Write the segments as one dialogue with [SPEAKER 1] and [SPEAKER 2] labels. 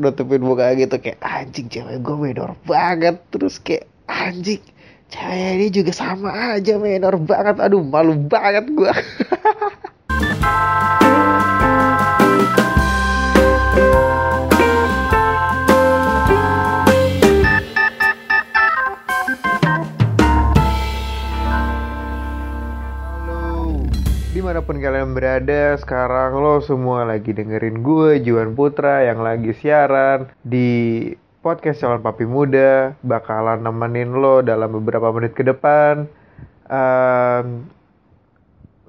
[SPEAKER 1] nutupin muka gitu kayak anjing cewek gue menor banget. Terus kayak anjing cewek ini juga sama aja menor banget. Aduh malu banget gue di mana pun kalian berada, sekarang lo semua lagi dengerin gue, Juan Putra, yang lagi siaran di podcast calon papi muda, bakalan nemenin lo dalam beberapa menit ke depan. Em,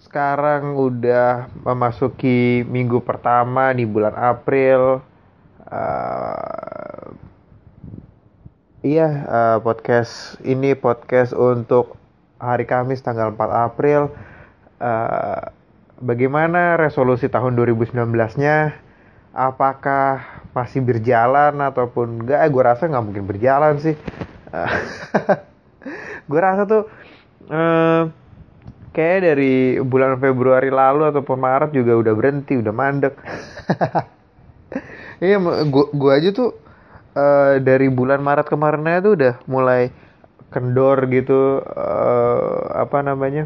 [SPEAKER 1] sekarang udah memasuki minggu pertama di bulan April. Eh, iya, eh, podcast ini podcast untuk hari Kamis tanggal 4 April. Eh, bagaimana resolusi tahun 2019-nya? Apakah masih berjalan ataupun enggak? gue rasa nggak mungkin berjalan sih. gue rasa tuh eh, kayak dari bulan Februari lalu ataupun Maret juga udah berhenti, udah mandek. Iya, gua, gua aja tuh eh, dari bulan Maret kemarin tuh udah mulai kendor gitu eh, apa namanya?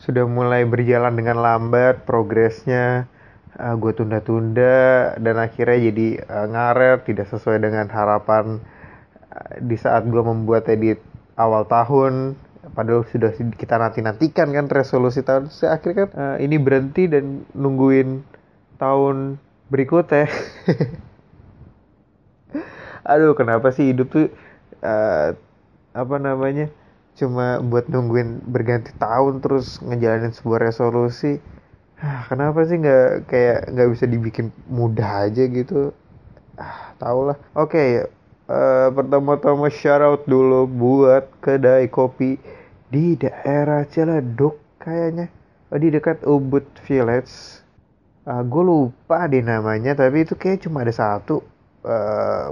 [SPEAKER 1] Sudah mulai berjalan dengan lambat progresnya. gue tunda-tunda dan akhirnya jadi eh, ngaret, tidak sesuai dengan harapan eh, di saat gue membuat edit awal tahun. Padahal sudah kita nanti-nantikan kan resolusi tahun. Akhirnya kan eh, ini berhenti dan nungguin tahun berikutnya. Aduh, kenapa sih hidup tuh eh, apa namanya? Cuma buat nungguin berganti tahun terus ngejalanin sebuah resolusi. Ah, Kenapa sih nggak kayak nggak bisa dibikin mudah aja gitu? Ah, tau lah. Oke, eh, pertama-tama shout out dulu buat kedai kopi di daerah Ciledug kayaknya. Oh, di dekat Ubud Village. gue lupa deh namanya, tapi itu kayak cuma ada satu. Eh,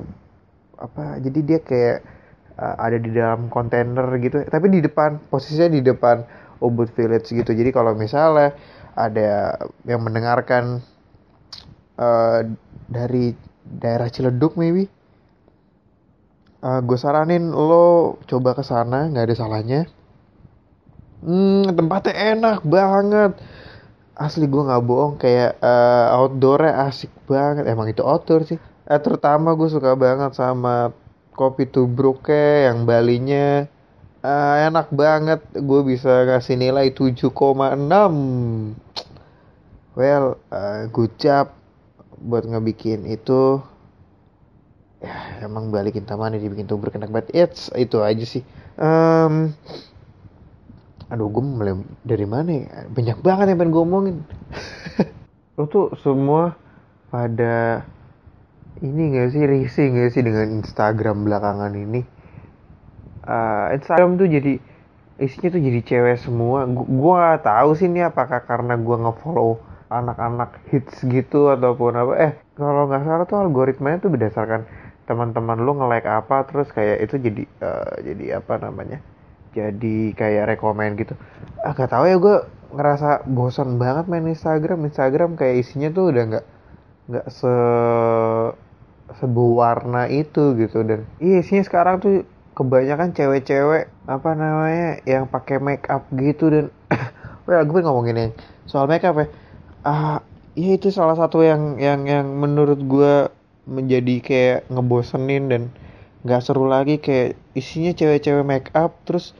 [SPEAKER 1] apa? Jadi dia kayak eh, ada di dalam kontainer gitu. Tapi di depan, posisinya di depan Ubud Village gitu. Jadi kalau misalnya ada yang mendengarkan eh, dari daerah Ciledug maybe gue saranin lo coba ke sana nggak ada salahnya hmm tempatnya enak banget asli gue nggak bohong kayak eh, outdoornya asik banget emang itu outdoor sih eh, terutama gue suka banget sama kopi tubruknya yang Balinya Eh, enak banget. Gue bisa ngasih nilai 7,6 well eh, good job buat ngebikin itu. Ya emang balikin taman dibikin tubruk enak banget. It's itu aja sih. Em, aduh gue mulai dari mana ya? Banyak banget yang pengen gue omongin. Lo tuh semua pada ini gak sih risih gak sih dengan Instagram belakangan ini? Eh, Instagram tuh jadi isinya tuh jadi cewek semua. Gu- gua gak tahu sih ini apakah karena gua ngefollow anak-anak hits gitu ataupun apa. Eh kalau nggak salah tuh algoritmanya tuh berdasarkan teman-teman lu nge-like apa terus kayak itu jadi eh, jadi apa namanya jadi kayak rekomen gitu. Ah tahu ya gue ngerasa bosan banget main Instagram. Instagram kayak isinya tuh udah nggak nggak se seberwarna itu gitu. Dan iya isinya sekarang tuh kebanyakan cewek-cewek apa namanya yang pakai make up gitu. Dan well gue ngomongin yang soal make up ya. Ah ya itu salah satu yang yang yang menurut gue menjadi kayak ngebosenin dan nggak seru lagi. Kayak isinya cewek-cewek make up terus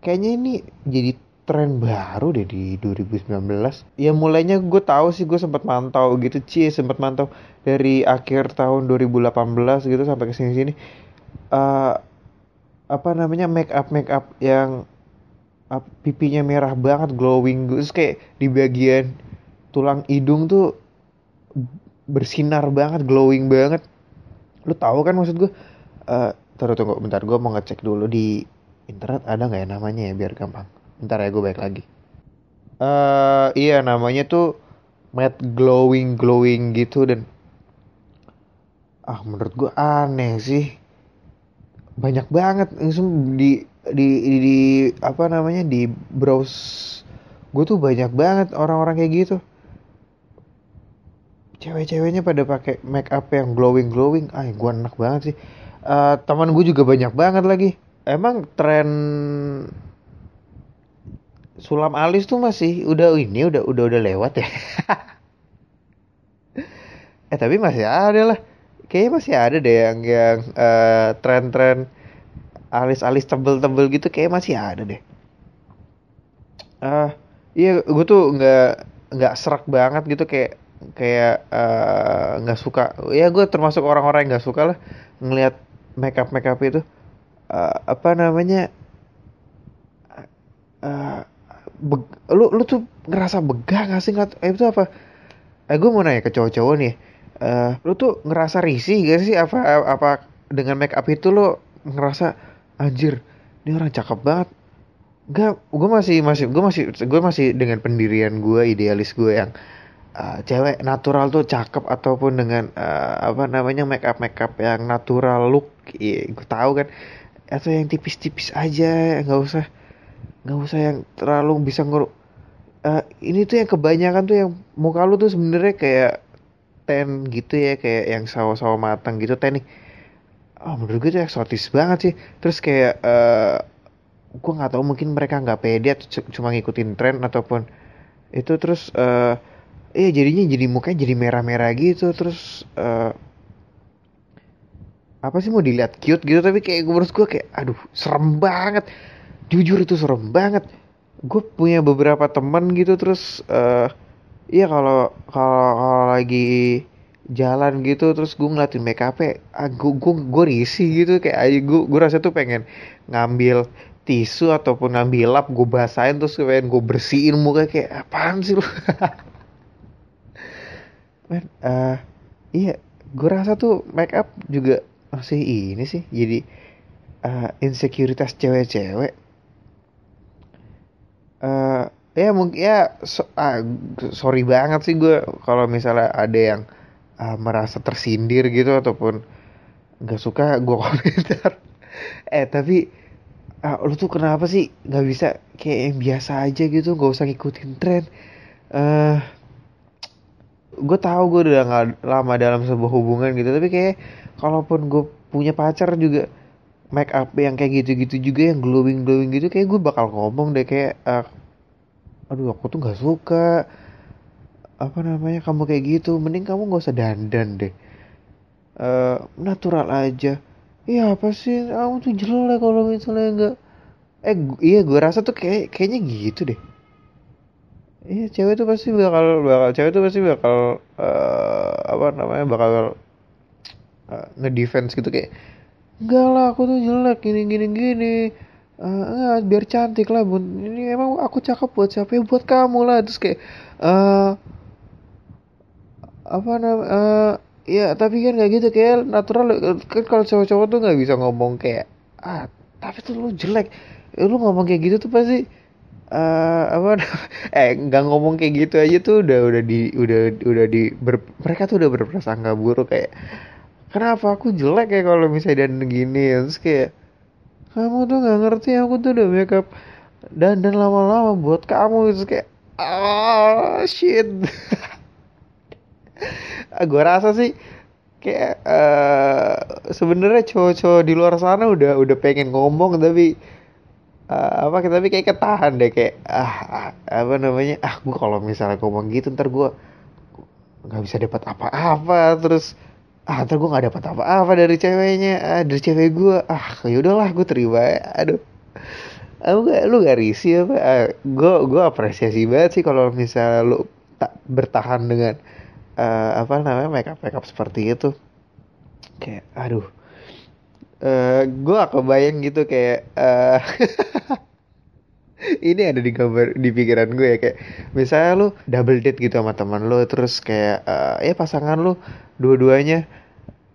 [SPEAKER 1] kayaknya ini jadi tren baru deh di 2019 ya mulainya gue tahu sih gue sempat mantau gitu. Cie sempat mantau dari akhir tahun 2018 gitu sampai ke sini sini eh apa namanya make up make up yang ap- pipinya merah banget glowing terus kayak di bagian tulang hidung tuh bersinar banget glowing banget. Lu tahu kan maksud gue taruh tunggu bentar. Gue mau ngecek dulu di internet ada nggak ya namanya ya biar gampang bentar ya gue balik lagi. Eh iya namanya tuh matte glowing glowing gitu dan ah menurut gue aneh sih. Banyak banget langsung di di, di, di- apa namanya di browse. Gue tuh banyak banget orang-orang kayak gitu. Cewek-ceweknya pada pakai make up yang glowing glowing. Ah gue enak banget sih. Uh, teman gue juga banyak banget lagi. Emang tren sulam alis tuh masih udah ini udah udah udah lewat ya. Eh tapi masih ada lah. Kayaknya masih ada deh yang yang uh, tren-tren alis-alis tebel-tebel gitu kayak masih ada deh. Ah uh, iya gue tuh nggak nggak serak banget gitu kayak kayak nggak uh, suka. Ya gue termasuk orang-orang yang nggak suka lah ngelihat makeup makeup itu. Uh, apa namanya lu lu tuh ngerasa begah gak sih ngeliat eh, itu apa? Eh gue mau nanya ke cowok-cowok nih. Uh, lu tuh ngerasa risih gak sih? Apa apa dengan make up itu lu ngerasa anjir ini orang cakep banget. Gak, gue masih masih gue masih gue masih dengan pendirian gue idealis gue yang uh, cewek natural tuh cakep ataupun dengan uh, apa namanya make up make up yang natural look, iya, gue tahu kan. Atau yang tipis-tipis aja nggak usah nggak usah yang terlalu bisa ngeru uh, ini tuh yang kebanyakan tuh yang muka lu tuh sebenarnya kayak ten gitu ya kayak yang sawo-sawo matang gitu. Ten nih oh menurut gue tuh eksotis banget sih. Terus kayak uh, gue nggak tahu mungkin mereka nggak pede atau cuma ngikutin tren ataupun itu. Terus uh, iya jadinya jadi mukanya jadi merah-merah gitu. Terus uh, apa sih mau dilihat cute gitu tapi kayak gue menurut gue kayak aduh serem banget jujur itu serem banget. Gue punya beberapa teman gitu terus uh, iya kalau kalau lagi jalan gitu terus gue ngeliatin make up ah, gue gue gue risih gitu. Kayak gue gue rasa tuh pengen ngambil tisu ataupun ngambil lap gue basahin terus pengen gue bersihin muka. Kayak apaan sih lu? Men uh, iya gue rasa tuh make up juga masih ini sih jadi uh, insekuritas cewek-cewek uh, ya mungkin ya so, ah, sorry banget sih gue kalau misalnya ada yang uh, merasa tersindir gitu ataupun nggak suka gue komentar. Eh tapi uh, lu tuh kenapa sih nggak bisa kayak yang biasa aja gitu nggak usah ngikutin tren? Uh, gue tahu gue udah gak lama dalam sebuah hubungan gitu tapi kayak kalaupun gue punya pacar juga make up yang kayak gitu-gitu juga yang glowing glowing gitu kayak gue bakal ngomong deh kayak uh, aduh aku tuh nggak suka apa namanya kamu kayak gitu mending kamu nggak usah dandan deh. Uh, natural aja. Iya apa sih? Kamu tuh jelek kalau misalnya nggak. Eh iya gue rasa tuh kayak kayaknya gitu deh. Iya cewek tuh pasti bakal bakal cewek tuh pasti bakal uh, apa namanya bakal uh, ngedefense gitu kayak enggak lah aku tuh jelek gini gini gini. Uh, biar cantik lah bun. Ini emang aku cakep buat siapa? Ya buat kamu lah. Terus kayak uh, apa namanya uh, ya tapi kan nggak gitu. Kayak natural kan kalau cowok-cowok tuh nggak bisa ngomong kayak ah tapi tuh lu jelek. Lu ngomong kayak gitu tuh pasti uh, apa eh nggak ngomong kayak gitu aja tuh udah udah di udah udah di ber, mereka tuh udah berprasangka buruk kayak kenapa? Aku jelek ya kalau misalnya dan gini. Terus kayak kamu tuh nggak ngerti aku tuh udah makeup dan dan lama-lama buat kamu. Itu kayak ah oh, shit. Gue rasa sih kayak uh, sebenarnya cowok-cowok di luar sana udah udah pengen ngomong tapi uh, apa tapi kayak ketahan deh kayak ah, ah apa namanya ah gue kalau misalnya ngomong gitu ntar gue nggak bisa dapat apa-apa. Terus ah ntar gue nggak dapat apa-apa dari ceweknya. Ah, dari cewek gue ah yaudahlah gue terima ya. aduh. Aku gak lu gak risih apa? Ah, gue gue apresiasi banget sih kalau misalnya lu tak bertahan dengan uh, apa namanya makeup makeup seperti itu. Kayak aduh. Uh, gue bayang gitu kayak uh, ini ada di gambar di pikiran gue ya kayak misalnya lu double date gitu sama teman lu terus kayak uh, ya pasangan lu dua-duanya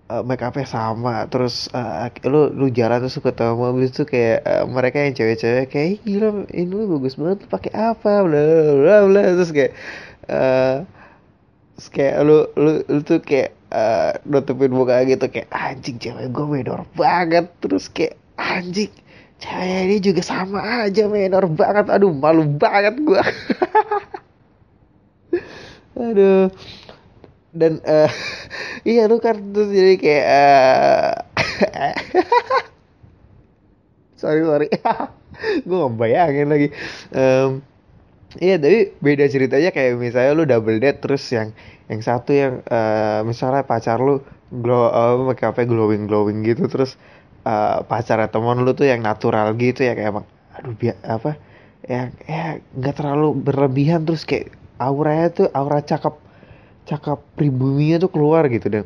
[SPEAKER 1] uh, make upnya sama terus uh, lu lu jalan terus ketemu mobil tuh kayak uh, mereka yang cewek-cewek kayak gila ini lu bagus banget pakai apa bla bla bla terus kayak uh, terus kayak lu lu, lu tuh kayak uh, nutupin muka gitu kayak anjing cewek gue menor banget terus kayak anjing cewek ini juga sama aja menor banget. Aduh malu banget gue aduh. Dan uh, iya lu kan terus jadi kayak uh, sorry sorry. Gue nggak bayangin lagi. Um, iya tapi beda ceritanya kayak misalnya lu double date terus yang yang satu yang uh, misalnya pacar lu glow uh, up glowing glowing gitu terus uh, pacar teman lu tuh yang natural gitu ya kayak emang aduh biar apa ya ya nggak terlalu berlebihan terus kayak auranya tuh aura cakep cakep pribuminya tuh keluar gitu dan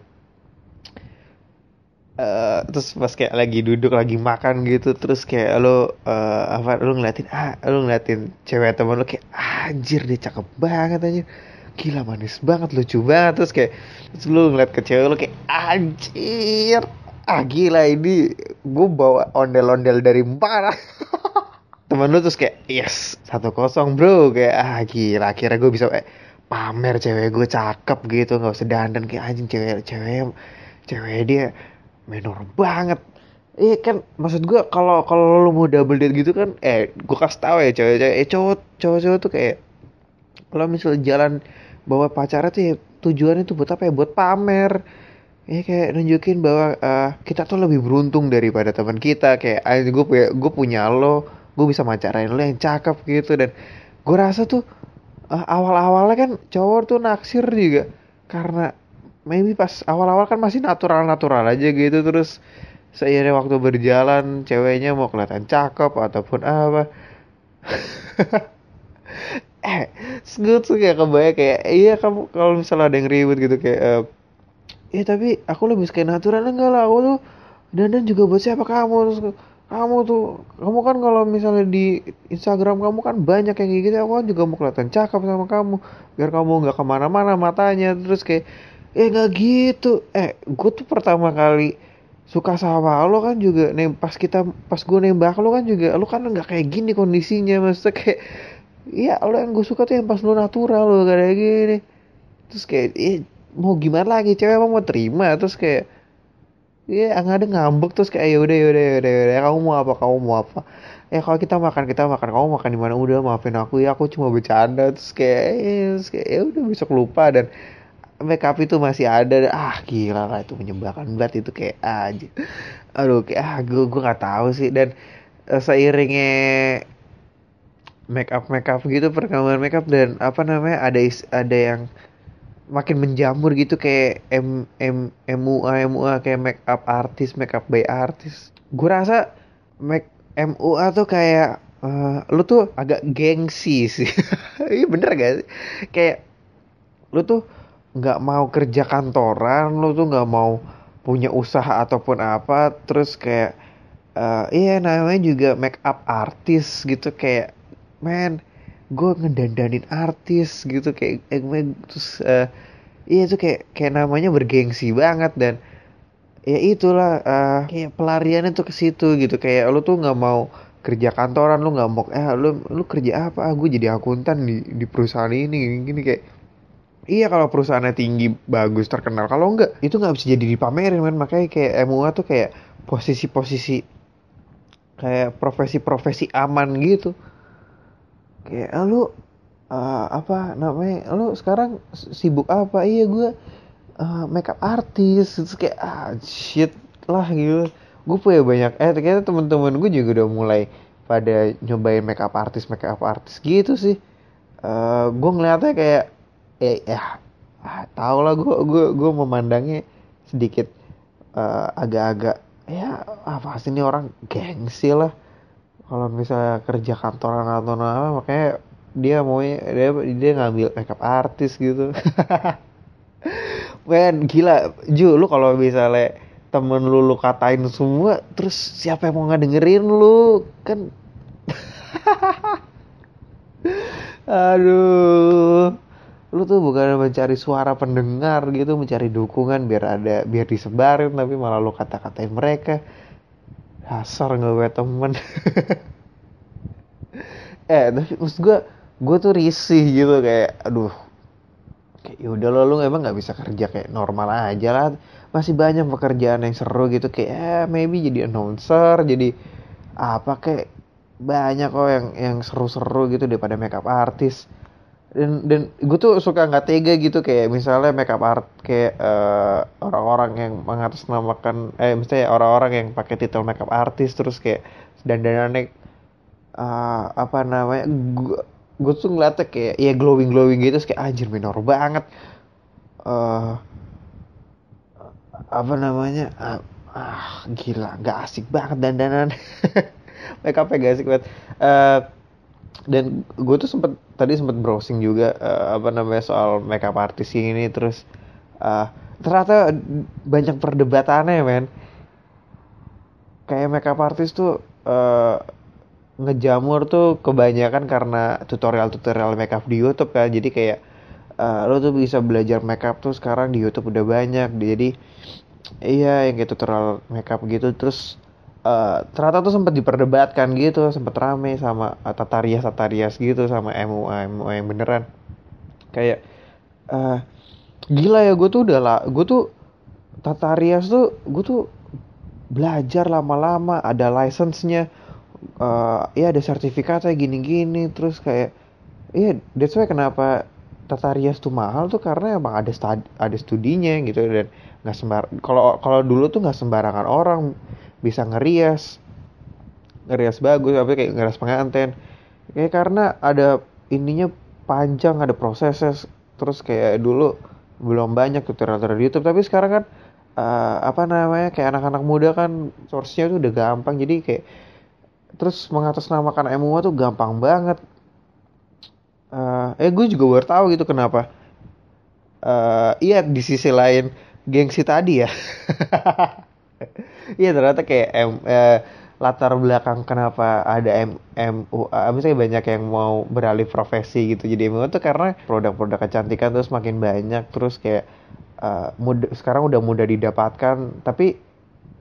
[SPEAKER 1] Uh, terus pas kayak lagi duduk lagi makan gitu terus kayak lo uh, apa lo ngeliatin ah lo ngeliatin cewek teman lo kayak ah, anjir dia cakep banget aja gila manis banget lucu banget. Terus kayak terus lo ngeliat ke cewek lo kayak anjir ah gila ini. Gue bawa ondel-ondel dari mana teman lo terus kayak yes satu kosong bro. Kayak ah gila. Akhirnya gue bisa eh, pamer cewek gue cakep gitu. Nggak usah dandan kayak anjing cewek cewek cewek dia menor banget. Iya kan maksud gue kalau kalau lu mau double date gitu kan eh gue kasih tau ya cewek-cewek eh cowok cowok-cowok tuh kayak kalau misalnya jalan bawa pacarnya tuh ya tujuannya tuh buat apa ya? Buat pamer ya kayak nunjukin bahwa uh, kita tuh lebih beruntung daripada teman kita. Kayak gue punya gue punya lo gue bisa macarain lo yang cakep gitu. Dan gue rasa tuh uh, awal-awalnya kan cowok tuh naksir juga. Karena maybe pas awal-awal kan masih natural-natural aja gitu. Terus seiring waktu berjalan ceweknya mau kelihatan cakep ataupun apa. Eh gue tuh kayak kebayang kayak iya kamu kalau misalnya ada yang ribut gitu kayak uh, eh tapi aku lebih suka natural. Enggak lah aku tuh dan dan juga buat siapa? Kamu. Terus kamu tuh kamu kan kalau misalnya di Instagram kamu kan banyak yang kayak gitu. Aku kan juga mau kelihatan cakep sama kamu. Biar kamu nggak ke mana-mana matanya. Terus kayak eh nggak gitu. Eh gue tuh pertama kali suka sama lo kan juga. Nem pas kita pas gue nembak lo kan juga lo kan nggak kayak gini kondisinya. Maksudnya kayak iya lo yang gue suka tuh yang pas lo natural lo kayak gini. Terus kayak eh, mau gimana lagi? Cewek emang mau terima terus kayak Iya, yeah, ada ngambek terus kayak ya udah ya udah ya udah ya kamu mau apa? Kamu mau apa? Ya kalau kita makan kita makan. Kamu makan di mana? Udah maafin aku ya aku cuma bercanda. Terus kayak ya, kayak ya udah besok lupa. Dan makeup itu masih ada. Ah gila lah itu menyebalkan banget itu kayak aja aduh kayak ah gue gue nggak tahu sih. Dan seiringnya make up make up gitu perkembangan make up dan apa namanya ada ada yang makin menjamur gitu kayak M M MUA MUA kayak make up artis make up by artis gue rasa make MUA tuh kayak uh, lu tuh agak gengsi sih. Iya bener gak sih? Kayak lu tuh nggak mau kerja kantoran lu tuh nggak mau punya usaha ataupun apa terus kayak uh, iya namanya juga make up artis gitu kayak man gue ngedandanin artis gitu kayak eh, terus uh, iya itu kayak kayak namanya bergengsi banget dan ya itulah uh, kayak pelariannya tuh ke situ gitu. Kayak lu tuh nggak mau kerja kantoran lu nggak mau eh lu lu kerja apa? Ah, gue jadi akuntan di di perusahaan ini gini kayak Iya kalau perusahaannya tinggi bagus terkenal. Kalau enggak itu nggak bisa jadi dipamerin man makanya kayak MUA tuh kayak posisi-posisi kayak profesi-profesi aman gitu kayak ah, lu uh, apa namanya lu sekarang sibuk apa? Iya gue uh, makeup artis. Terus kayak ah shit lah gitu. Gue punya banyak eh ternyata temen-temen gue juga udah mulai pada nyobain makeup artis makeup artis gitu sih. Uh, gue ngeliatnya kayak eh ya ah, tau lah gue gue gue memandangnya sedikit uh, agak-agak ya apa sih ini orang gengsi lah kalau misalnya kerja kantoran atau apa makanya dia mau dia dia ngambil makeup artis gitu. Men gila. Ju lu kalau misalnya temen lu lu katain semua terus siapa yang mau ngedengerin lu? Kan aduh. Lu tuh bukan mencari suara pendengar gitu mencari dukungan biar ada biar disebarin tapi malah lu kata-katain mereka dasar nggak gue temen. Eh tapi maksud gue gue tuh risih gitu kayak aduh. Kayak yaudah lo lu emang nggak bisa kerja kayak normal aja lah. Masih banyak pekerjaan yang seru gitu kayak eh, maybe jadi announcer jadi apa kayak banyak kok yang yang seru-seru gitu daripada makeup artis dan dan gue tuh suka nggak tega gitu kayak misalnya makeup art kayak eh, orang-orang yang mengatasnamakan eh misalnya orang-orang yang pakai titel makeup artist terus kayak dandanannya uh, apa namanya gue gue tuh ngeliatnya kayak ya glowing glowing gitu terus kayak anjir minor banget. Eh apa namanya ah, ah, gila nggak asik banget dandanan. Make upnya gak asik banget. Eh, dan gue tuh sempet tadi sempet browsing juga eh, apa namanya soal makeup artist ini terus eh, ternyata banyak perdebatannya men. Kayak makeup artist tuh eh, ngejamur tuh kebanyakan karena tutorial-tutorial makeup di YouTube kan. Jadi kayak eh, lo tuh bisa belajar makeup tuh sekarang di YouTube udah banyak. Jadi iya yang kayak tutorial makeup gitu terus eh, ternyata tuh sempat diperdebatkan gitu sempat rame sama uh, tata rias tata rias gitu sama MUA MUA yang beneran. Kayak eh gila ya gue tuh udah lah gue tuh tata rias tuh gue tuh belajar lama-lama ada license-nya eh ya ada sertifikatnya gini-gini terus kayak iya that's why kenapa tata rias tuh mahal tuh karena emang ada studi ada studinya gitu dan nggak sembar kalau kalau dulu tuh nggak sembarangan orang bisa ngerias ngerias bagus tapi kayak ngerias pengantin. Kayak karena ada ininya panjang ada prosesnya. Terus kayak dulu belum banyak tutorial di YouTube. Tapi sekarang kan eh, apa namanya kayak anak-anak muda kan source-nya tuh udah gampang. Jadi kayak terus mengatasnamakan MUA tuh gampang banget. Eh eh gue juga baru tahu gitu kenapa. Eh iya di sisi lain gengsi tadi ya iya ternyata kayak M, eh, latar belakang kenapa ada M, MUA misalnya banyak yang mau beralih profesi gitu jadi MUA tuh karena produk-produk kecantikan terus makin banyak terus kayak eh, mudah, sekarang udah mudah didapatkan tapi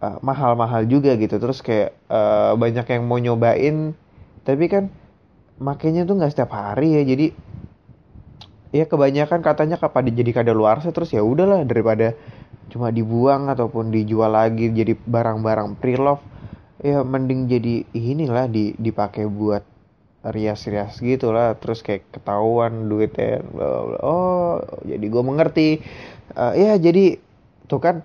[SPEAKER 1] eh, mahal-mahal juga gitu. Terus kayak eh, banyak yang mau nyobain tapi kan makainya tuh nggak setiap hari ya. Jadi ya kebanyakan katanya kapan jadi kadaluarsa terus ya udahlah daripada cuma dibuang ataupun dijual lagi jadi barang-barang pre-love ya mending jadi inilah di dipakai buat rias-rias gitu lah terus kayak ketahuan duitnya oh jadi gue mengerti. Eh, ya jadi tuh kan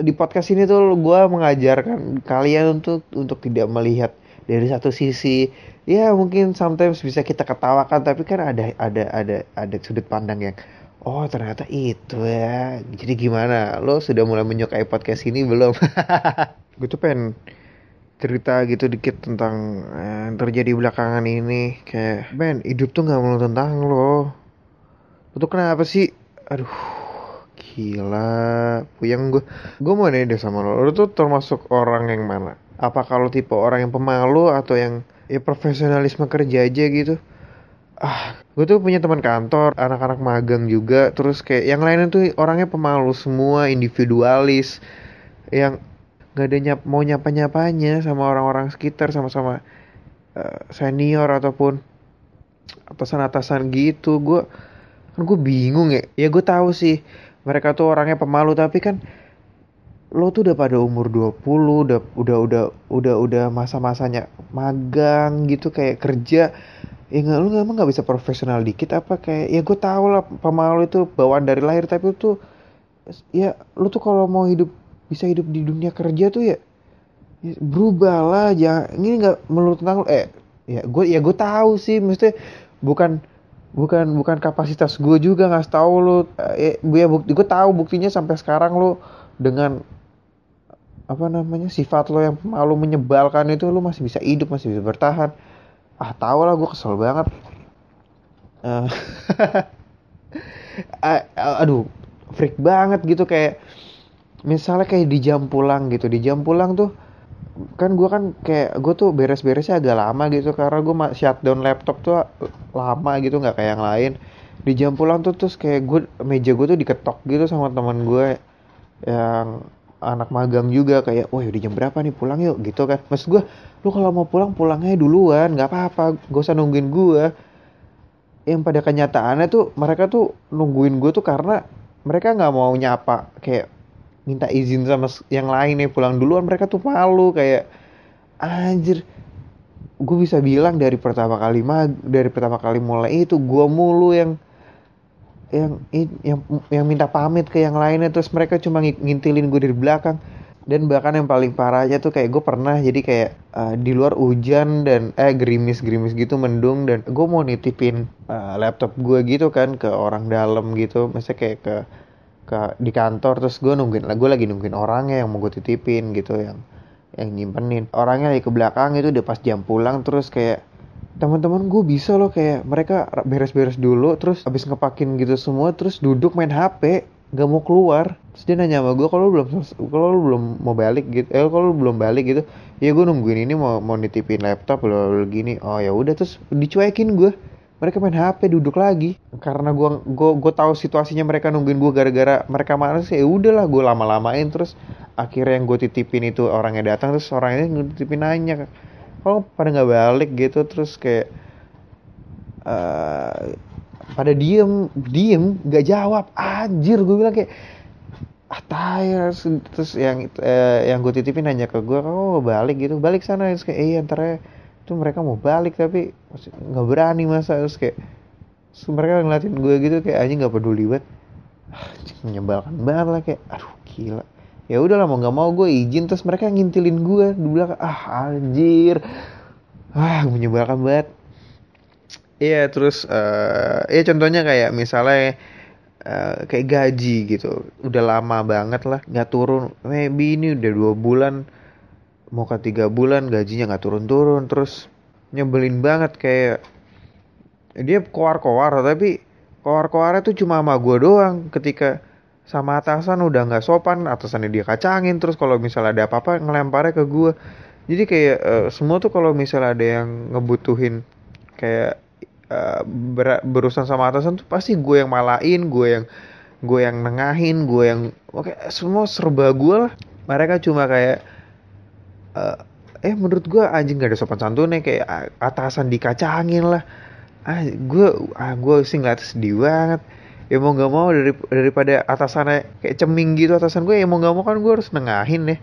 [SPEAKER 1] di podcast ini tuh gue mengajarkan kalian untuk untuk tidak melihat dari satu sisi. Ya mungkin sometimes bisa kita ketawakan tapi kan ada ada ada ada sudut pandang yang oh ternyata itu ya. Jadi gimana? Lo sudah mulai menyukai podcast ini belum? Gue tuh pengen cerita gitu dikit tentang eh, yang terjadi belakangan ini. Kayak Ben hidup tuh nggak melulu tentang lo. Lo tuh kenapa sih? Aduh gila. Puyeng gue. Gue mau nanya deh sama lo. Lo tuh termasuk orang yang mana? Apa kalau tipe orang yang pemalu atau yang ya profesionalisme kerja aja gitu ah gue tuh punya teman kantor anak-anak magang juga terus kayak yang lainnya tuh orangnya pemalu semua individualis yang nggak ada nyap mau nyapa nyapanya sama orang-orang sekitar sama-sama eh, senior ataupun atasan-atasan gitu. Gue kan gue bingung ya. Ya gue tahu sih mereka tuh orangnya pemalu tapi kan lo tuh udah pada umur 20 udah udah udah udah udah masa-masanya magang gitu kayak kerja ya nggak lu emang nggak bisa profesional dikit apa kayak ya gue tahu lah pemalu itu bawaan dari lahir tapi tuh ya lu tuh kalau mau hidup bisa hidup di dunia kerja tuh ya, ya berubah lah jangan ini nggak melulu tentang lu eh ya gue ya gue tahu sih mesti bukan bukan bukan kapasitas gue juga nggak tahu lu eh, ya bukti gue tahu buktinya sampai sekarang lu dengan apa namanya sifat lo yang malu menyebalkan itu lu masih bisa hidup masih bisa bertahan ah tau lah gue kesel banget. A- aduh freak banget gitu kayak misalnya kayak di jam pulang gitu di jam pulang tuh kan gue kan kayak gue tuh beres-beresnya agak lama gitu karena gue shutdown laptop tuh lama gitu nggak kayak yang lain. Di jam pulang tuh terus kayak gue meja gue tuh diketok gitu sama teman gue yang anak magang juga kayak wah udah jam berapa nih pulang yuk gitu kan. Maksud gue lu kalau mau pulang pulangnya duluan nggak apa-apa gak usah nungguin gue yang pada kenyataannya tuh mereka tuh nungguin gue tuh karena mereka nggak mau nyapa kayak minta izin sama yang lain nih pulang duluan mereka tuh malu kayak anjir gue bisa bilang dari pertama kali mag dari pertama kali mulai itu gue mulu yang yang yang yang minta pamit ke yang lainnya terus mereka cuma ngintilin gue dari belakang. Dan bahkan yang paling parahnya tuh kayak gue pernah jadi kayak uh, di luar hujan dan eh gerimis gerimis gitu mendung dan gue mau nitipin uh, laptop gue gitu kan ke orang dalam gitu. Masa kayak ke ke di kantor terus gue nungguin gue lagi nungguin orangnya yang mau gue titipin gitu yang yang nyimpenin. Orangnya lagi ke belakang itu udah pas jam pulang terus kayak teman-teman gue bisa loh kayak mereka beres-beres dulu terus habis ngepakin gitu semua terus duduk main HP gak mau keluar. Terus dia nanya sama gue kalau belum kalau lu belum mau balik gitu eh kalau belum balik gitu ya gue nungguin ini mau mau nitipin laptop lo gini. Oh ya udah terus dicuekin gue mereka main HP duduk lagi. Karena gue gue gue tahu situasinya mereka nungguin gue gara-gara mereka malas ya udahlah gue lama-lamain. Terus akhirnya yang gue titipin itu orangnya datang terus orangnya titipin nanya kalau pada nggak balik gitu terus kayak uh, pada diem diem nggak jawab. Anjir gue bilang kayak ah tayar terus yang eh, yang gue titipin nanya ke gue oh balik gitu. Balik sana terus kayak iya ntar itu mereka mau balik tapi nggak berani masa. Terus kayak terus mereka ngeliatin gue gitu kayak aja nggak peduli banget. Ah, menyebalkan banget lah kayak aduh gila ya udahlah mau nggak mau gue izin terus mereka ngintilin gue di belakang. Ah anjir. Ah menyebalkan banget. Iya terus uh, ya contohnya kayak misalnya uh, kayak gaji gitu. Udah lama banget lah nggak turun. Maybe ini udah dua bulan mau ke tiga bulan gajinya nggak turun-turun. Terus nyebelin banget kayak dia koar-koar tapi koar-koarnya tuh cuma sama gue doang ketika sama atasan udah nggak sopan atasannya dia kacangin terus kalau misalnya ada apa-apa ngelemparnya ke gue jadi kayak uh, semua tuh kalau misalnya ada yang ngebutuhin kayak uh, ber berurusan sama atasan tuh pasti gue yang malain gue yang gue yang nengahin gue yang oke semua serba gue lah. Mereka cuma kayak uh, eh menurut gue anjing gak ada sopan santunnya kayak atasan dikacangin lah. Ah gue ah gue sih nggak sedih banget ya mau nggak mau dari daripada atasannya kayak ceming gitu atasan gue ya mau nggak mau kan gue harus nengahin deh.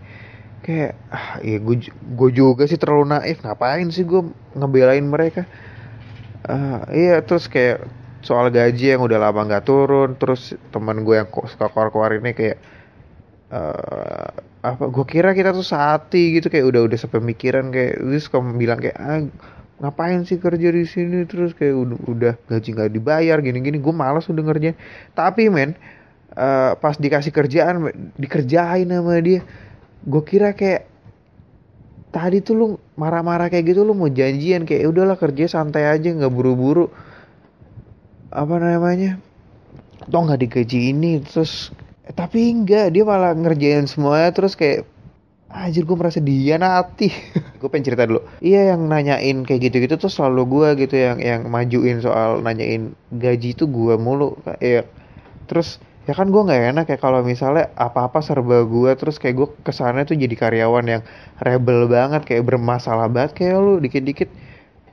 [SPEAKER 1] Kayak ah ya gue gue juga sih terlalu naif ngapain sih gue ngebelain mereka? Uh, iya terus kayak soal gaji yang udah lama nggak turun terus teman gue yang suka keluar-keluar ini kayak uh, apa gue kira kita tuh sehati gitu kayak udah udah sepemikiran kayak terus kamu bilang kayak ah, ngapain sih kerja di sini? Terus kayak udah, udah gaji nggak dibayar gini-gini. Gue malas udah ngerjain tapi men uh, pas dikasih kerjaan dikerjain sama dia gue kira kayak tadi tuh lu marah-marah kayak gitu lu mau janjian. Kayak ya udahlah kerja santai aja nggak buru-buru. Apa namanya? Toh nggak digaji ini. Terus eh, tapi enggak dia malah ngerjain semuanya. Terus kayak anjir gue merasa dia nanti gue pengen cerita dulu. Iya yang nanyain kayak gitu-gitu tuh selalu gue gitu yang yang majuin soal nanyain gaji itu gue mulu kayak terus ya kan gue nggak enak ya kalau misalnya apa-apa serba gue terus kayak gue ke sana tuh jadi karyawan yang rebel banget kayak bermasalah banget. Kayak lu dikit-dikit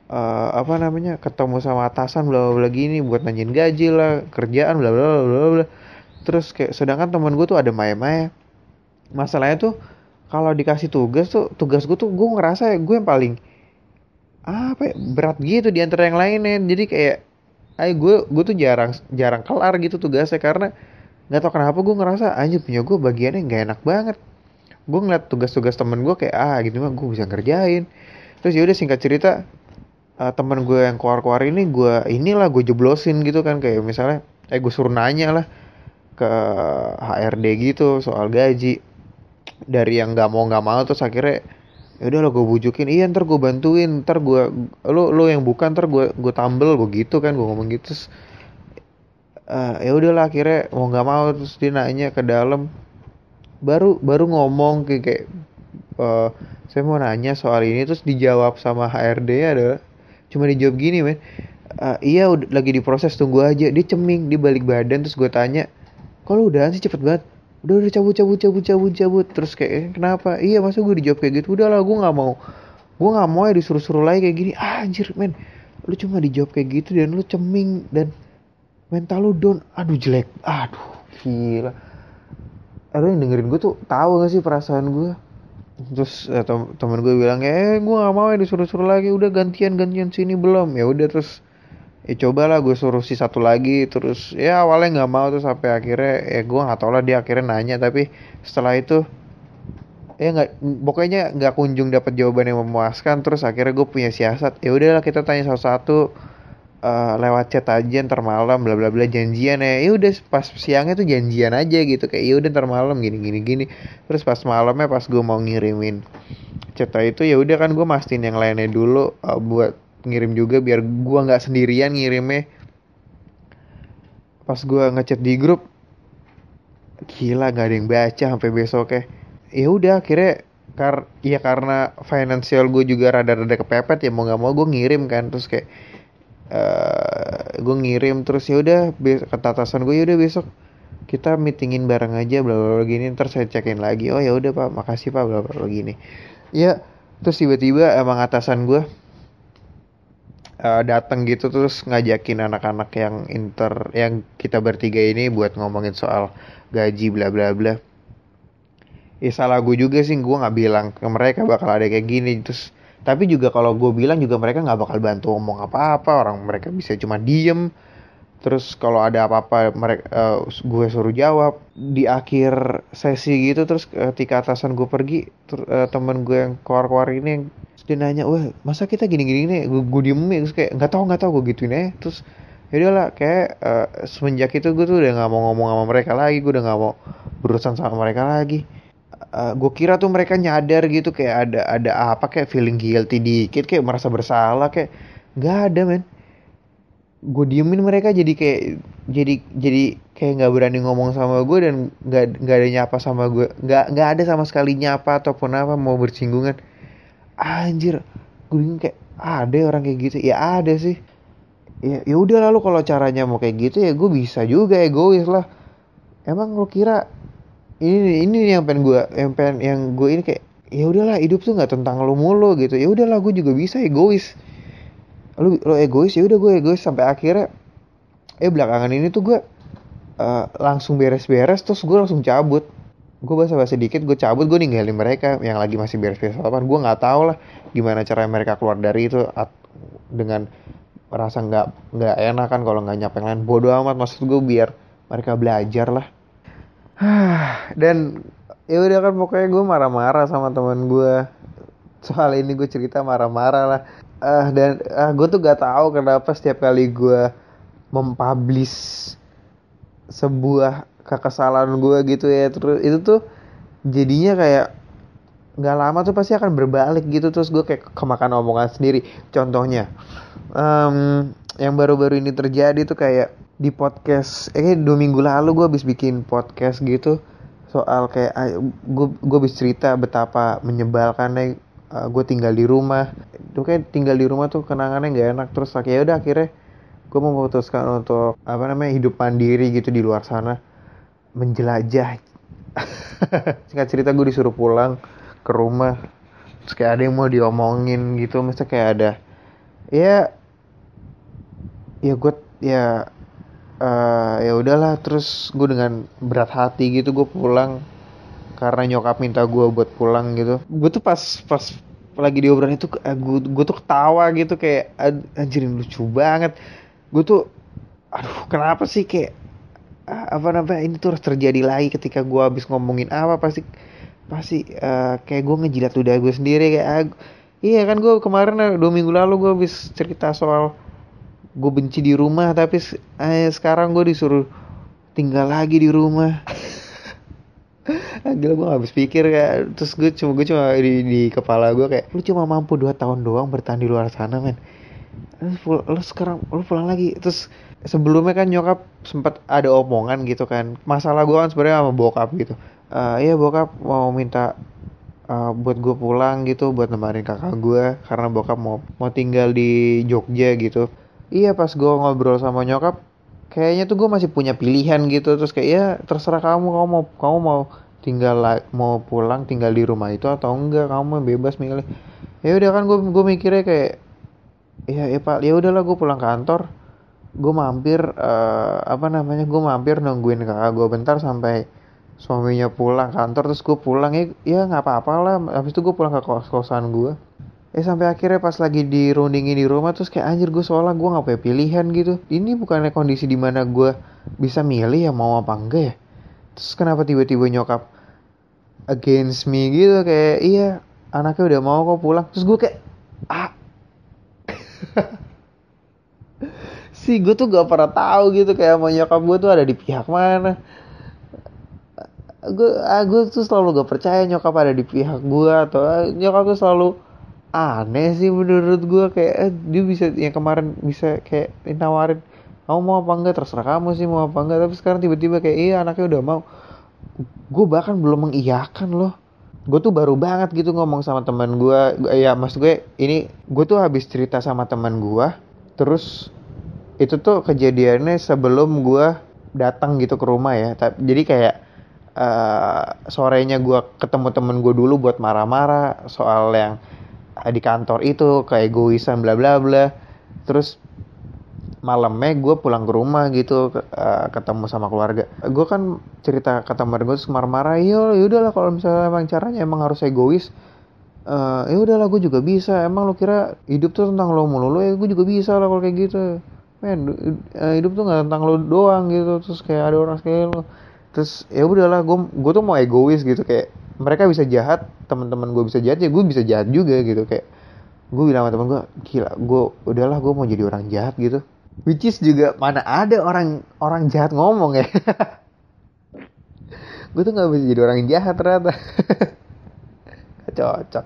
[SPEAKER 1] uh, apa namanya ketemu sama atasan bla bla gini buat nanyain gaji lah kerjaan bla bla bla bla terus kayak sedangkan teman gue tuh ada maya-maya. Masalahnya tuh kalau dikasih tugas tuh tugas gue tuh gue ngerasa ya gue yang paling apa ya, berat gitu di antara yang lainnya jadi kayak ayo gue gue tuh jarang jarang kelar gitu tugasnya karena nggak tau kenapa gue ngerasa anjir punya gue bagiannya nggak enak banget. Gue ngeliat tugas-tugas temen gue kayak ah gitu mah gue bisa ngerjain. Terus yaudah singkat cerita uh, temen gue yang keluar-keluar ini gue inilah gue jeblosin gitu kan kayak misalnya eh gue suruh nanya lah ke HRD gitu soal gaji dari yang nggak mau nggak mau terus akhirnya ya udah lo gue bujukin. Iya ntar gue bantuin ntar gue lo lo yang bukan ntar gue gue tambel gue gitu kan gue ngomong gitu terus uh, ya udahlah akhirnya mau nggak mau terus dia nanya ke dalam. Baru baru ngomong kayak, kayak uh, saya mau nanya soal ini terus dijawab sama HRD adalah cuma dijawab gini men. Uh, iya udah lagi diproses tunggu aja. Dia ceming di balik badan terus gue tanya kalau udah sih? Cepet banget udah udah cabut cabut cabut cabut cabut. Terus kayak eh, kenapa? Iya masa gue dijawab kayak gitu? Udahlah gue nggak mau. Gue nggak mau ya disuruh-suruh lagi kayak gini. Ah, anjir men. Lu cuma dijawab kayak gitu dan lu ceming dan mental lu down. Aduh jelek. Aduh gila. Ada yang dengerin gue tuh tahu gak sih perasaan gue terus tem temen gue bilang eh gue gak mau ya disuruh-suruh lagi. Udah gantian gantian sini belum. Ya udah terus ya cobalah gue suruh si satu lagi terus ya awalnya nggak mau terus sampai akhirnya ya gue nggak tau lah dia akhirnya nanya tapi setelah itu ya nggak pokoknya nggak kunjung dapat jawaban yang memuaskan terus akhirnya gue punya siasat ya udahlah kita tanya satu-satu uh, lewat chat aja ntar malam bla bla bla janjian ya ya udah pas siangnya tuh janjian aja gitu kayak ya udah ntar malam gini gini gini terus pas malamnya pas gue mau ngirimin chat itu ya udah kan gue mastiin yang lainnya dulu uh, buat ngirim juga biar gua nggak sendirian ngirimnya. Pas gua ngechat di grup gila nggak ada yang baca sampai besok ya udah akhirnya kar ya karena financial gue juga rada-rada kepepet ya mau nggak mau gue ngirim kan. Terus kayak uh, eh, gue ngirim terus ya udah ketatasan gue ya udah besok kita meetingin bareng aja bla bla gini. Ntar saya cekin lagi. Oh ya udah pak. Makasih pak. Bla bla gini. Ya terus tiba-tiba emang atasan gue uh, eh, datang gitu terus ngajakin anak-anak yang inter yang kita bertiga ini buat ngomongin soal gaji bla bla bla. Ya salah gue juga sih gue nggak bilang ke mereka bakal ada kayak gini terus tapi juga kalau gue bilang juga mereka nggak bakal bantu ngomong apa-apa orang mereka bisa cuma diem terus kalau ada apa-apa mereka uh, gue suruh jawab di akhir sesi gitu terus ketika atasan gue pergi ter, uh, temen gue yang keluar-keluar ini dia nanya wah masa kita gini-gini nih? Gue, gue diem terus kayak nggak tahu nggak tahu gue gituin aja. Terus ya lah kayak uh, semenjak itu gue tuh udah nggak mau ngomong sama mereka lagi gue udah nggak mau berurusan sama mereka lagi. Uh, gue kira tuh mereka nyadar gitu kayak ada ada apa kayak feeling guilty dikit kayak merasa bersalah kayak nggak ada men. Gue diemin mereka jadi kayak jadi jadi kayak nggak berani ngomong sama gue dan nggak nggak ada nyapa sama gue nggak nggak ada sama sekali nyapa ataupun apa mau bersinggungan anjir gue bingung kayak ada orang kayak gitu. Ya ada sih. Ya ya udah lalu kalau caranya mau kayak gitu ya gue bisa juga egois lah. Emang lo kira ini ini yang pengen gue yang pengen yang gue ini kayak ya udahlah hidup tuh nggak tentang lo mulu gitu. Ya udahlah gue juga bisa egois. Lo lo egois ya udah gue egois. Sampai akhirnya eh belakangan ini tuh gue uh, langsung beres-beres terus gue langsung cabut gue bahasa bahasa dikit gue cabut gue ninggalin mereka yang lagi masih beres-beres sarapan gue nggak tahu lah gimana cara mereka keluar dari itu dengan merasa nggak nggak enak kan kalau nggak yang lain. Bodoh amat maksud gue biar mereka belajar lah. Dan ya udah kan pokoknya gue marah-marah sama teman gue soal ini gue cerita marah-marah lah. Uh, dan uh, gue tuh gak tahu kenapa setiap kali gue mempublish sebuah kekesalan gue gitu ya. Terus itu tuh jadinya kayak nggak lama tuh pasti akan berbalik gitu. Terus gue kayak kemakan omongan sendiri. Contohnya um, yang baru-baru ini terjadi tuh kayak di podcast eh dua minggu lalu gue habis bikin podcast gitu. Soal kayak gue gue habis cerita betapa menyebalkannya uh, gue tinggal di rumah. Itu kayak tinggal di rumah tuh kenangannya nggak enak. Terus kayak udah akhirnya gue memutuskan untuk apa namanya hidup mandiri gitu di luar sana menjelajah. Singkat cerita gue disuruh pulang ke rumah. Terus kayak ada yang mau diomongin gitu. Mesti kayak ada ya ya gue ya uh, ya udahlah. Terus gue dengan berat hati gitu gue pulang. Karena nyokap minta gue buat pulang gitu. Gue tuh pas pas lagi di obrolan itu gue eh, gue tuh ketawa gitu. Kayak anjirin lucu banget. Gue tuh aduh kenapa sih? Kayak apa namanya ini tuh harus terjadi lagi ketika gue habis ngomongin apa pasti pasti uh, kayak gue ngejilat udah gue sendiri kayak uh, iya kan gue kemarin uh, dua minggu lalu gue habis cerita soal gue benci di rumah tapi eh, sekarang gue disuruh tinggal lagi di rumah. Gila gue gak habis pikir kayak Terus gue cuma gue cuma di, di kepala gue kayak Lu cuma mampu 2 tahun doang bertahan di luar sana men. Lu sekarang lu pulang lagi. Terus sebelumnya kan nyokap sempat ada omongan gitu kan. Masalah gue kan sebenarnya sama bokap gitu. Uh, iya bokap mau minta uh, buat gue pulang gitu buat nemenin kakak gue karena bokap mau mau tinggal di Jogja gitu. Iya pas gue ngobrol sama nyokap kayaknya tuh gue masih punya pilihan gitu. Terus kayak ya terserah kamu kamu mau kamu mau tinggal mau pulang tinggal di rumah itu atau enggak? Kamu bebas milih. Ya udah kan gue gue mikirnya kayak ya ya pak. Ya udahlah gue pulang kantor gue mampir uh, apa namanya gue mampir nungguin kakak gue bentar sampai suaminya pulang kantor terus gue pulang ya ya nggak apa-apa lah. Habis itu gue pulang ke kos kosan gue eh sampai akhirnya pas lagi dirundingin di rumah terus kayak anjir gue soalnya gue nggak punya pilihan gitu. Ini bukannya kondisi di mana gue bisa milih ya mau apa enggak ya? Terus kenapa tiba-tiba nyokap against me gitu kayak iya anaknya udah mau kok pulang. Terus gue kayak ah sih gue tuh gak pernah tahu gitu kayak sama nyokap gue tuh ada di pihak mana. Gue ah, gue tuh selalu gak percaya nyokap ada di pihak gue atau ah, nyokap tuh selalu aneh sih menurut gue kayak eh, dia bisa yang kemarin bisa kayak nawarin kamu mau apa enggak? Terserah kamu sih mau apa enggak. Tapi sekarang tiba-tiba kayak iya anaknya udah mau. Gue bahkan belum mengiyakan loh. Gue tuh baru banget gitu ngomong sama teman gue ya mas gue ini gue tuh habis cerita sama teman gue terus itu tuh kejadiannya sebelum gue datang gitu ke rumah ya. Jadi kayak uh, sorenya gue ketemu temen gue dulu buat marah-marah soal yang di kantor itu kayak egoisan bla bla bla. Terus malamnya gue pulang ke rumah gitu uh, ketemu sama keluarga. Gue kan cerita ke temen gue terus marah-marah iya ya udahlah kalau misalnya emang caranya emang harus egois uh, ya udahlah gue juga bisa. Emang lo kira hidup tuh tentang lo mulu lo ya gue juga bisa lah kalau kayak gitu men uh, hidup tuh nggak tentang lo doang gitu. Terus kayak ada orang kayak lo terus ya udahlah gue gue tuh mau egois gitu. Kayak mereka bisa jahat teman-teman gue bisa jahat ya gue bisa jahat juga gitu. Kayak gue bilang sama temen gue gila gue udahlah gue mau jadi orang jahat gitu. Which is juga mana ada orang orang jahat ngomong ya. Gue tuh nggak bisa jadi orang jahat ternyata. Cocok.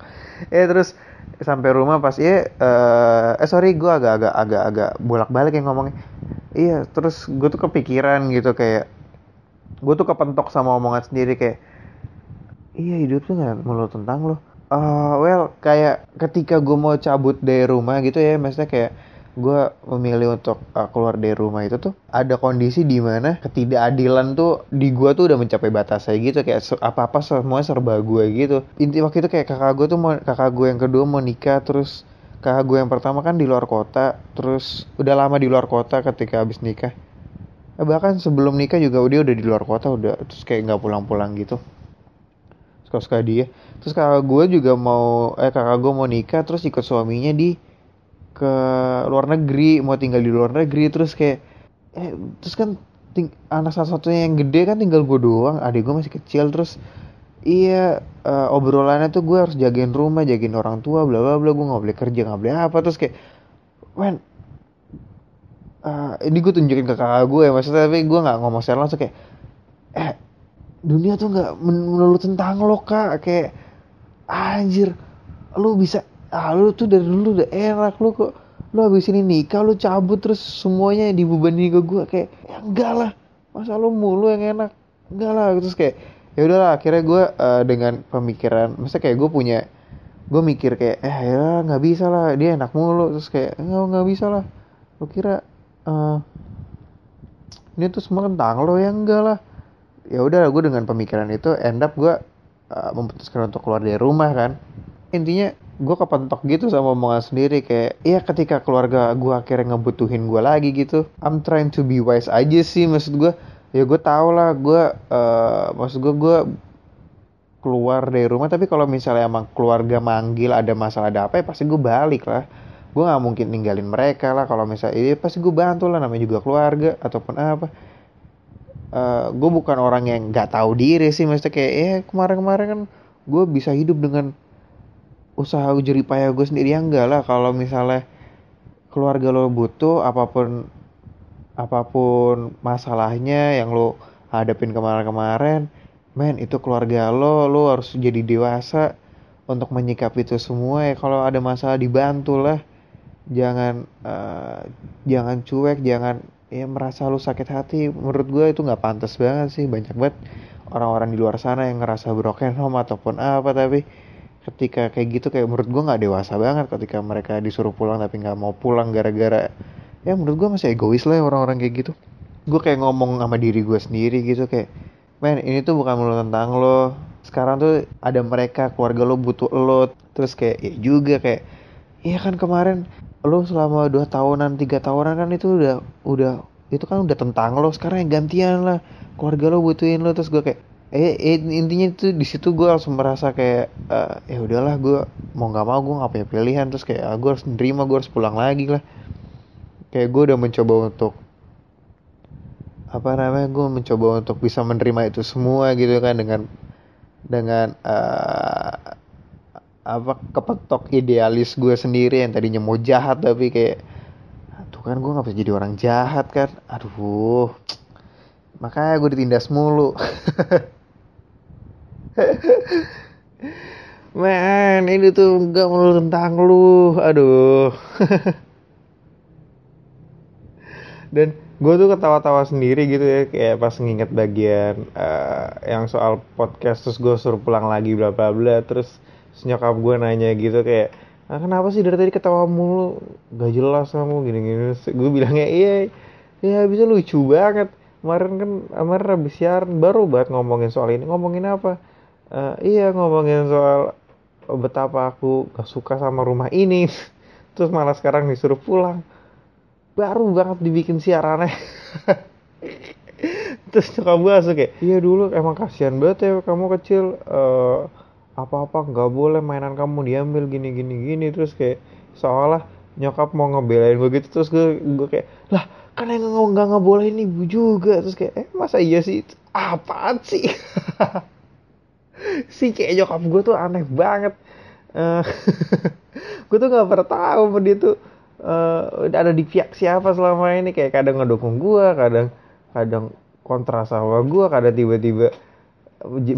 [SPEAKER 1] Eh terus sampai rumah pas iya uh, eh sorry gue agak-agak agak-agak bolak-balik yang ngomongnya. Iya terus gue tuh kepikiran gitu kayak gue tuh kepentok sama omongan sendiri kayak iya hidup tuh nggak melulu tentang lo. Uh, well kayak ketika gue mau cabut dari rumah gitu ya maksudnya kayak gue memilih untuk uh, keluar dari rumah itu tuh ada kondisi di mana ketidakadilan tuh di gue tuh udah mencapai batas saya gitu. Kayak apa apa semua serba gue gitu. Inti waktu itu kayak kakak gue tuh mau kakak gue yang kedua mau nikah terus kakak gue yang pertama kan di luar kota terus udah lama di luar kota ketika habis nikah. Eh, bahkan sebelum nikah juga dia udah di luar kota udah terus kayak nggak pulang-pulang gitu. Suka-suka dia. Terus kakak gue juga mau eh kakak gue mau nikah terus ikut suaminya di ke luar negeri mau tinggal di luar negeri terus kayak eh terus kan ting anak satu satunya yang gede kan tinggal gue doang adik gue masih kecil terus iya uh, obrolannya tuh gue harus jagain rumah jagain orang tua bla bla bla gue nggak boleh kerja nggak boleh apa terus kayak when uh, ini gue tunjukin ke kakak gue ya maksudnya tapi gue nggak ngomong secara langsung kayak eh dunia tuh nggak melulu tentang lo kak. Kayak anjir lu bisa ah lu tuh dari dulu udah enak lu kok lu habis ini nikah lu cabut terus semuanya dibebani ke gue kayak ya enggak lah masa lu mulu yang enak? Enggak lah terus kayak ya udahlah akhirnya gue uh, dengan pemikiran masa kayak gue punya gue mikir kayak eh ya nggak bisa lah dia enak mulu terus kayak nggak nggak bisa lah. Lu kira uh, ini tuh semua tentang lo ya enggak lah. Ya udah gue dengan pemikiran itu end up gue uh, memutuskan untuk keluar dari rumah kan. Intinya gue kepentok gitu sama omongan sendiri kayak ya ketika keluarga gue akhirnya ngebutuhin gue lagi gitu. I'm trying to be wise aja sih maksud gue ya gue tau lah gue uh, maksud gue gue keluar dari rumah tapi kalau misalnya emang keluarga manggil ada masalah ada apa ya pasti gue balik lah. Gue nggak mungkin ninggalin mereka lah kalau misalnya ya pasti gue bantu lah namanya juga keluarga ataupun apa. Uh, eh, gue bukan orang yang nggak tahu diri sih maksudnya kayak ya kemarin-kemarin kan gue bisa hidup dengan usaha jerih payah gue sendiri ya enggak lah. Kalau misalnya keluarga lo butuh apa pun apa pun masalahnya yang lo hadapin kemarin-kemarin men itu keluarga lo lo harus jadi dewasa untuk menyikapi itu semua ya. Kalau ada masalah dibantu lah. Jangan uh, jangan cuek jangan ya merasa lo sakit hati. Menurut gue itu nggak pantas banget sih. Banyak banget orang-orang di luar sana yang ngerasa broken home ataupun apa tapi ketika kayak gitu kayak menurut gue nggak dewasa banget ketika mereka disuruh pulang tapi nggak mau pulang gara-gara ya menurut gue masih egois lah ya orang-orang kayak gitu. Gue kayak ngomong sama diri gue sendiri gitu kayak men ini tuh bukan mulu tentang lo. Sekarang tuh ada mereka keluarga lo butuh lo. Terus kayak ya juga kayak iya kan kemarin lo selama dua tahunan tiga tahunan kan itu udah udah itu kan udah tentang lo. Sekarang yang gantian lah. Keluarga lo butuhin lo. Terus gue kayak eh, eh intinya itu di situ gue langsung merasa kayak uh, ya udahlah gue mau nggak mau gue punya pilihan. Terus kayak ah, gue harus nerima gue harus pulang lagi lah. Kayak gue udah mencoba untuk apa namanya gue mencoba untuk bisa menerima itu semua gitu kan dengan dengan uh, apa kepetok idealis gue sendiri yang tadinya mau jahat tapi kayak tuh kan gue nggak bisa jadi orang jahat kan. Aduh makanya gue ditindas mulu Man, ini tuh nggak melulu tentang lu, aduh. Dan gue tuh ketawa-tawa sendiri gitu ya, kayak pas nginget bagian uh, yang soal podcast terus gue suruh pulang lagi bla bla bla, terus nyokap gue nanya gitu kayak, ah, kenapa sih dari tadi ketawa mulu, gak jelas kamu gini-gini. Gue bilangnya iya, ya bisa lucu banget. Kemarin kan kemarin habis siaran baru banget ngomongin soal ini, ngomongin apa? Uh, iya ngomongin soal betapa aku gak suka sama rumah ini. Terus malah sekarang disuruh pulang. Baru banget dibikin siarannya. Terus nyokap gue langsung kayak iya dulu emang kasihan banget ya kamu kecil. Uh, apa-apa nggak boleh mainan kamu diambil gini gini gini. Terus kayak seolah nyokap mau ngebelain gue gitu. Terus gue gue kayak lah kan yang nggak nggak boleh ini ibu juga. Terus kayak eh masa iya sih? Apaan sih si kayak nyokap gue tuh aneh banget. Uh, gue tuh nggak pernah tahu dia tuh uh, ada di pihak siapa selama ini. Kayak kadang ngedukung gue kadang kadang kontra sama gue kadang tiba-tiba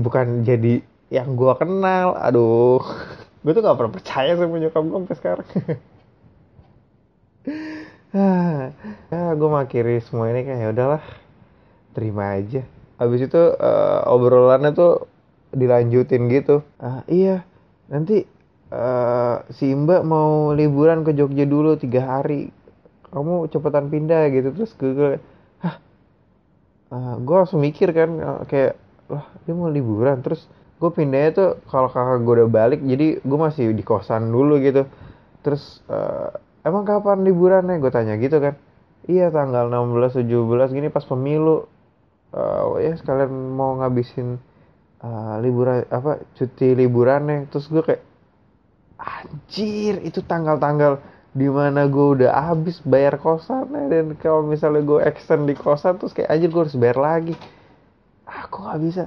[SPEAKER 1] bukan jadi yang gue kenal. Aduh. Gue tuh gak pernah percaya sama nyokap gue sampai sekarang. Ya gue makiri semua ini kayak ya udahlah. Terima aja. Habis itu uh, obrolannya tuh dilanjutin gitu. Ah iya. Nanti uh, si Mbak mau liburan ke Jogja dulu tiga hari. Kamu cepetan pindah gitu terus gue hah? Uh, gue langsung mikir kan uh, kayak lah dia mau liburan. Terus gue pindahnya tuh kalau kakak gue udah balik jadi gue masih di kosan dulu gitu. Terus uh, emang kapan liburannya? Gue tanya gitu kan. Iya tanggal 16 17 gini pas pemilu. Uh, ya sekalian mau ngabisin uh, liburan apa cuti liburannya. Terus gue kayak anjir itu tanggal-tanggal di mana gue udah habis bayar kosannya dan kalau misalnya gue extend di kosan terus kayak anjir gue harus bayar lagi. Aku ah, nggak bisa?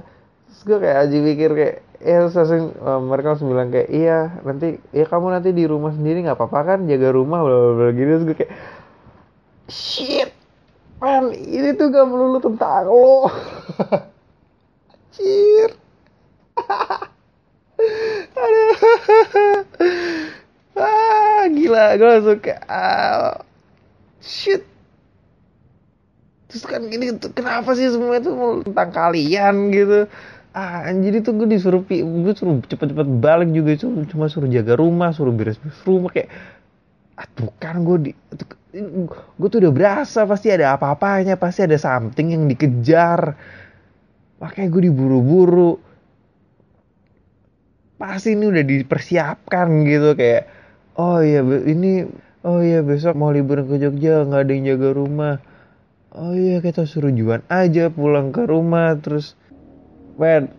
[SPEAKER 1] Terus gue kayak aja pikir kayak ya terus uh, mereka langsung bilang kayak iya nanti ya kamu nanti di rumah sendiri nggak apa-apa kan? Jaga rumah bla bla bla gitu terus gue kayak shit man ini tuh gak melulu tentang lo. Anjir. Aduh. ah, gila, gue langsung kayak ah, shit. Terus kan gini, kenapa sih semua itu tentang kalian gitu? Ah, jadi tuh gue disuruh gue suruh cepet-cepet balik juga cuma, cuma suruh jaga rumah, suruh beres-beres rumah kayak ah, tuh kan gue di gue tuh udah berasa pasti ada apa-apanya, pasti ada something yang dikejar. Makanya gue diburu-buru pasti ini udah dipersiapkan gitu kayak oh iya ini oh iya besok mau liburan ke Jogja nggak ada yang jaga rumah. Oh iya kita suruh Juan aja pulang ke rumah terus men.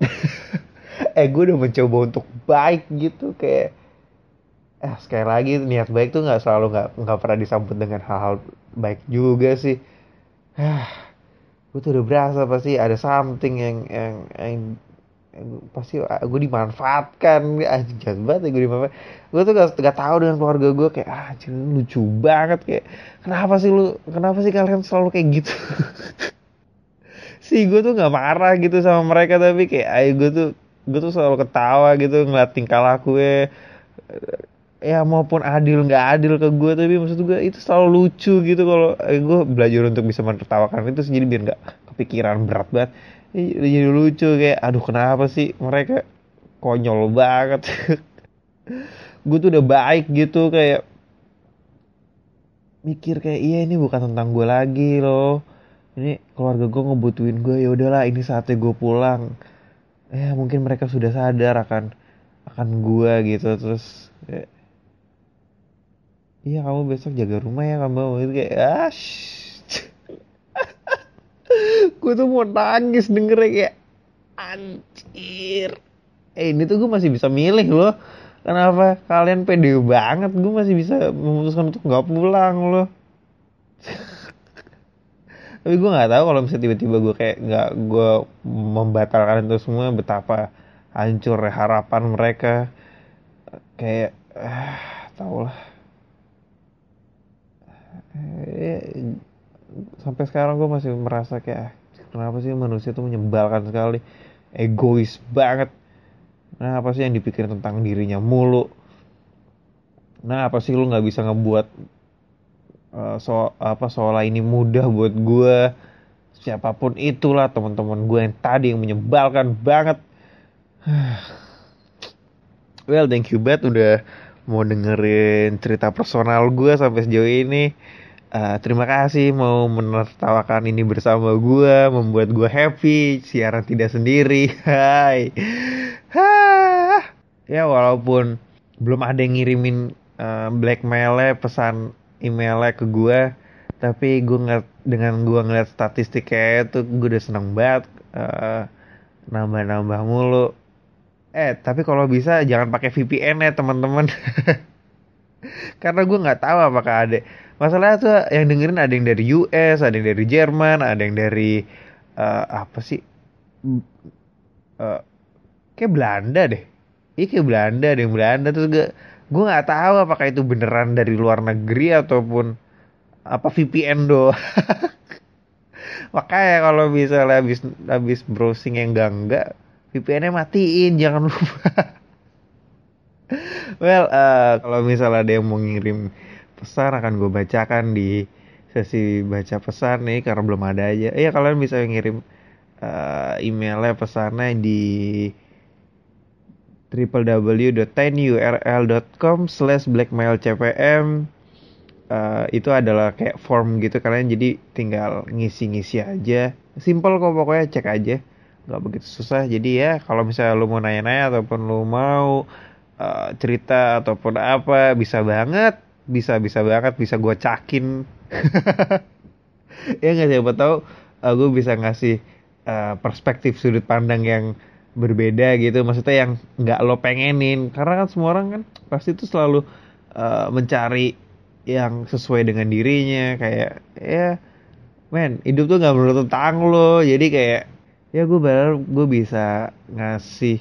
[SPEAKER 1] Eh gue udah mencoba untuk baik gitu kayak eh sekali lagi niat baik tuh nggak selalu nggak nggak pernah disambut dengan hal-hal baik juga sih. Ah gue tuh udah berasa pasti ada something yang yang, yang pasti ah, gue dimanfaatkan. Anjing jahat banget ya gue dimanfaat. Gue tuh gak, gak tahu dengan keluarga gue kayak ah lucu banget. Kayak kenapa sih lu kenapa sih kalian selalu kayak gitu? Sih gue tuh nggak marah gitu sama mereka tapi kayak ayo gue tuh gue tuh selalu ketawa gitu ngeliat tingkah laku ya ya maupun adil nggak adil ke gue tapi maksud gue itu selalu lucu gitu kalau eh, gue belajar untuk bisa menertawakan itu jadi biar nggak kepikiran berat banget jadi lucu kayak aduh kenapa sih mereka konyol banget? Gue tuh udah baik gitu kayak mikir kayak iya ini bukan tentang gue lagi loh. Ini keluarga gue ngebutuhin gue ya udahlah ini saatnya gue pulang. Ya mungkin mereka sudah sadar akan akan gue gitu terus kayak, iya kamu besok jaga rumah ya kamu. Gitu kayak ah gue tuh mau nangis denger kayak anjir. Eh ini tuh gue masih bisa milih loh. Kenapa? Kalian pede banget gue masih bisa memutuskan untuk nggak pulang loh. Tapi gue nggak tahu kalau misalnya tiba-tiba gue kayak nggak gue membatalkan itu semua betapa hancur harapan mereka. Kayak ah, tau lah eh, sampai sekarang gue masih merasa kayak ah, kenapa sih manusia itu menyebalkan sekali? Egois banget. Nah apa sih yang dipikirin tentang dirinya mulu? Nah apa sih lu nggak bisa ngebuat uh, so apa seolah ini mudah buat gue siapa pun itulah teman-teman gue yang tadi yang menyebalkan banget. Well thank you banget udah mau dengerin cerita personal gue sampai sejauh ini uh, terima kasih mau menertawakan ini bersama gue membuat gue happy siaran tidak sendiri. Hai. Ya walaupun belum ada yang ngirimin uh, blackmailnya pesan emailnya ke gue tapi gue ngeliat dengan gue ngeliat statistik kayak itu gue udah seneng banget uh, nambah-nambah mulu. Eh tapi kalau bisa jangan pakai VPN ya teman-teman. Karena gue nggak tahu apakah ada masalahnya tuh yang dengerin ada yang dari US ada yang dari Jerman ada yang dari uh, apa sih? Uh, kayak Belanda deh. Iya kayak Belanda ada yang Belanda. Tuh gue gue nggak tahu apakah itu beneran dari luar negeri ataupun apa VPN do. Makanya kalau misalnya habis habis browsing yang enggak enggak VPN-nya matiin jangan lupa. Well uh, kalau misalnya ada yang mau ngirim pesan akan gue bacakan di sesi baca pesan nih karena belum ada aja. Iya kalian bisa ngirim uh, emailnya pesannya di www.tinyurl.com slash blackmailcpm. Uh, itu adalah kayak form gitu kalian jadi tinggal ngisi-ngisi aja. Simple kok pokoknya cek aja. Nggak begitu susah. Jadi ya kalau misalnya lu mau nanya-nanya ataupun lu mau uh, cerita ataupun apa bisa banget bisa bisa banget bisa gue cakin. Ya nggak siapa tahu uh, eh, gue bisa ngasih uh, perspektif sudut pandang yang berbeda gitu. Maksudnya yang nggak lo pengenin. Karena kan semua orang kan pasti tuh selalu uh, mencari yang sesuai dengan dirinya. Kayak ya men hidup tuh nggak menurut tentang lo. Jadi kayak ya gue benar gue bisa ngasih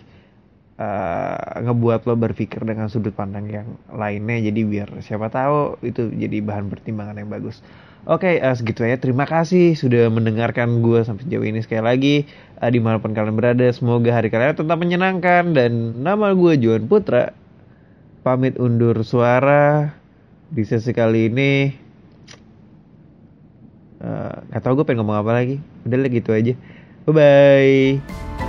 [SPEAKER 1] uh, ngebuat lo berpikir dengan sudut pandang yang lainnya jadi biar siapa tahu itu jadi bahan pertimbangan yang bagus Oke, okay, uh, segitu aja. Terima kasih sudah mendengarkan gue sampai sejauh ini sekali lagi. Uh, di mana pun kalian berada, semoga hari kalian tetap menyenangkan. Dan nama gue Juan Putra. Pamit undur suara di sesi kali ini. Uh, gak tau gue pengen ngomong apa lagi. Udah lah gitu aja. Bye-bye.